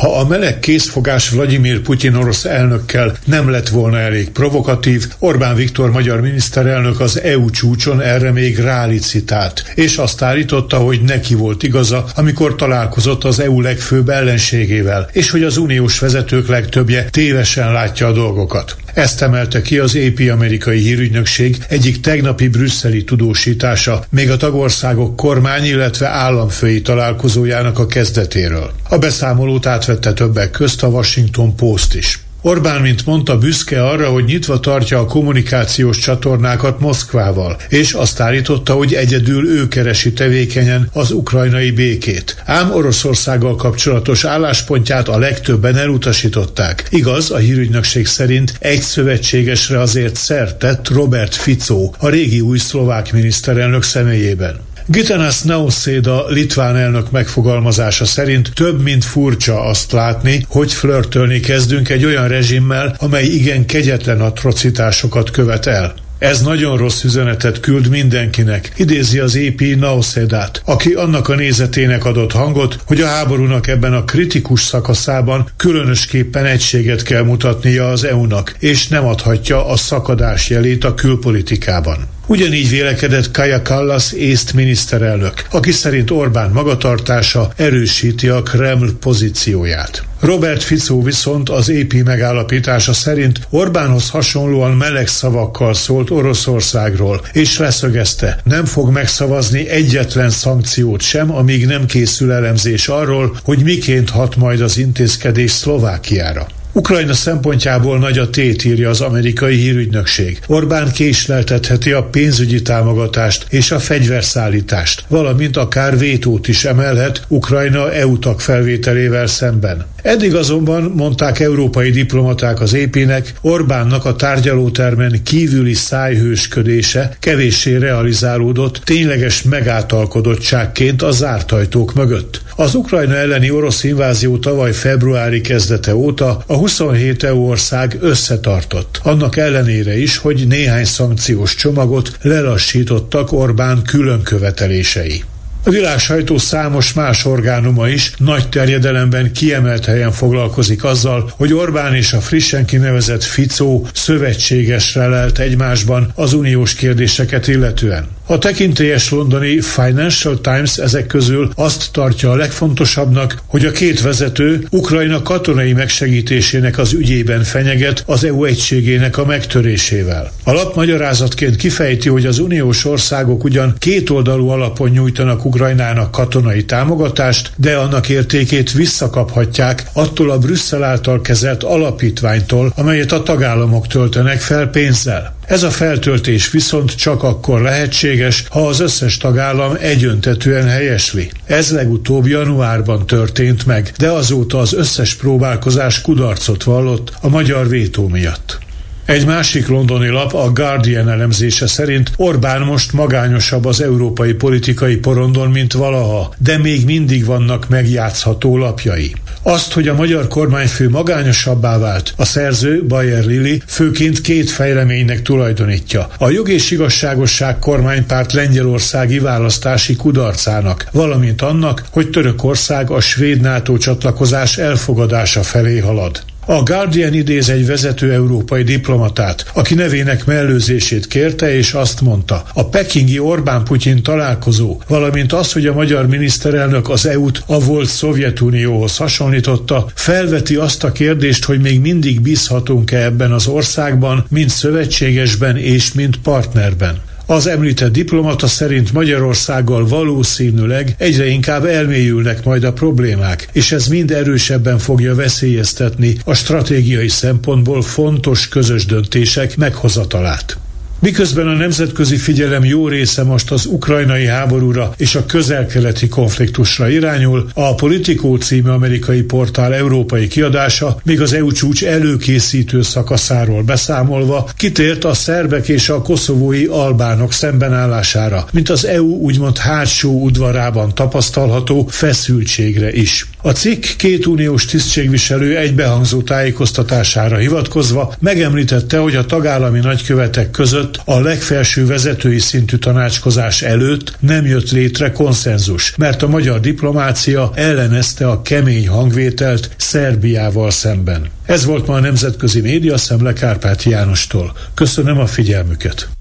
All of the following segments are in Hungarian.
Ha a meleg készfogás Vladimir Putyin orosz elnökkel nem lett volna elég provokatív, Orbán Viktor magyar miniszterelnök az EU csúcson erre még rálicitált, és azt állította, hogy neki volt igaza, amikor találkozott az EU legfőbb ellenségével, és hogy az uniós vezetők legtöbbje tévesen látja a dolgokat. Ezt emelte ki az AP amerikai hírügynökség egyik tegnapi brüsszeli tudósítása, még a tagországok kormány, illetve államfői találkozójának a kezdetéről. A beszámolót átvette többek közt a Washington Post is. Orbán, mint mondta, büszke arra, hogy nyitva tartja a kommunikációs csatornákat Moszkvával, és azt állította, hogy egyedül ő keresi tevékenyen az ukrajnai békét. Ám Oroszországgal kapcsolatos álláspontját a legtöbben elutasították. Igaz, a hírügynökség szerint egy szövetségesre azért szert tett Robert Fico, a régi új szlovák miniszterelnök személyében. Gitanas Nausséda litván elnök megfogalmazása szerint több mint furcsa azt látni, hogy flörtölni kezdünk egy olyan rezsimmel, amely igen kegyetlen atrocitásokat követ el. Ez nagyon rossz üzenetet küld mindenkinek, idézi az EP Nausedát, aki annak a nézetének adott hangot, hogy a háborúnak ebben a kritikus szakaszában különösképpen egységet kell mutatnia az EU-nak, és nem adhatja a szakadás jelét a külpolitikában. Ugyanígy vélekedett Kaja Kallas észt miniszterelnök, aki szerint Orbán magatartása erősíti a Kreml pozícióját. Robert Fico viszont az EP megállapítása szerint Orbánhoz hasonlóan meleg szavakkal szólt Oroszországról, és leszögezte, nem fog megszavazni egyetlen szankciót sem, amíg nem készül elemzés arról, hogy miként hat majd az intézkedés Szlovákiára. Ukrajna szempontjából nagy a tét, írja az amerikai hírügynökség. Orbán késleltetheti a pénzügyi támogatást és a fegyverszállítást, valamint akár vétót is emelhet Ukrajna EU tag felvételével szemben. Eddig azonban, mondták európai diplomaták az épének, Orbánnak a tárgyalótermen kívüli szájhősködése kevéssé realizálódott tényleges megátalkodottságként a zárt ajtók mögött. Az Ukrajna elleni orosz invázió tavaly februári kezdete óta a 27 EU ország összetartott. Annak ellenére is, hogy néhány szankciós csomagot lelassítottak Orbán külön követelései. A világ sajtó számos más orgánuma is nagy terjedelemben kiemelt helyen foglalkozik azzal, hogy Orbán és a frissen kinevezett Ficó szövetségesre lelt egymásban az uniós kérdéseket illetően. A tekintélyes londoni Financial Times ezek közül azt tartja a legfontosabbnak, hogy a két vezető Ukrajna katonai megsegítésének az ügyében fenyeget az EU egységének a megtörésével. A lap magyarázatként kifejti, hogy az uniós országok ugyan kétoldalú alapon nyújtanak Ukrajnának katonai támogatást, de annak értékét visszakaphatják attól a Brüsszel által kezelt alapítványtól, amelyet a tagállamok töltenek fel pénzzel. Ez a feltöltés viszont csak akkor lehetséges, ha az összes tagállam egyöntetően helyesli. Ez legutóbb januárban történt meg, de azóta az összes próbálkozás kudarcot vallott a magyar vétó miatt. Egy másik londoni lap, a Guardian elemzése szerint Orbán most magányosabb az európai politikai porondon, mint valaha, de még mindig vannak megjátszható lapjai. Azt, hogy a magyar kormányfő magányosabbá vált, a szerző Bayer Lili főként két fejleménynek tulajdonítja. A jog és igazságosság kormánypárt lengyelországi választási kudarcának, valamint annak, hogy Törökország a svéd NATO csatlakozás elfogadása felé halad. A Guardian idéz egy vezető európai diplomatát, aki nevének mellőzését kérte, és azt mondta, a pekingi Orbán-Putyin találkozó, valamint az, hogy a magyar miniszterelnök az EU-t a volt Szovjetunióhoz hasonlította, felveti azt a kérdést, hogy még mindig bízhatunk-e ebben az országban, mint szövetségesben és mint partnerben. Az említett diplomata szerint Magyarországgal valószínűleg egyre inkább elmélyülnek majd a problémák, és ez mind erősebben fogja veszélyeztetni a stratégiai szempontból fontos közös döntések meghozatalát. Miközben a nemzetközi figyelem jó része most az ukrajnai háborúra és a közel-keleti konfliktusra irányul, a Politico című amerikai portál európai kiadása még az EU csúcs előkészítő szakaszáról beszámolva kitért a szerbek és a koszovói albánok szembenállására, mint az EU úgymond hátsó udvarában tapasztalható feszültségre is. A cikk két uniós tisztségviselő egybehangzó tájékoztatására hivatkozva megemlítette, hogy a tagállami nagykövetek között a legfelső vezetői szintű tanácskozás előtt nem jött létre konszenzus, mert a magyar diplomácia ellenezte a kemény hangvételt Szerbiával szemben. Ez volt ma a Nemzetközi Média Szemle Kárpáti Jánostól. Köszönöm a figyelmüket!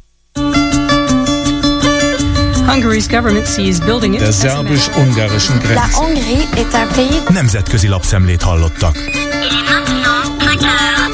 Der szerbus-ungarischen Grenze. Nemzetközi lapszemlét hallottak. Il est maintenant 5 heures.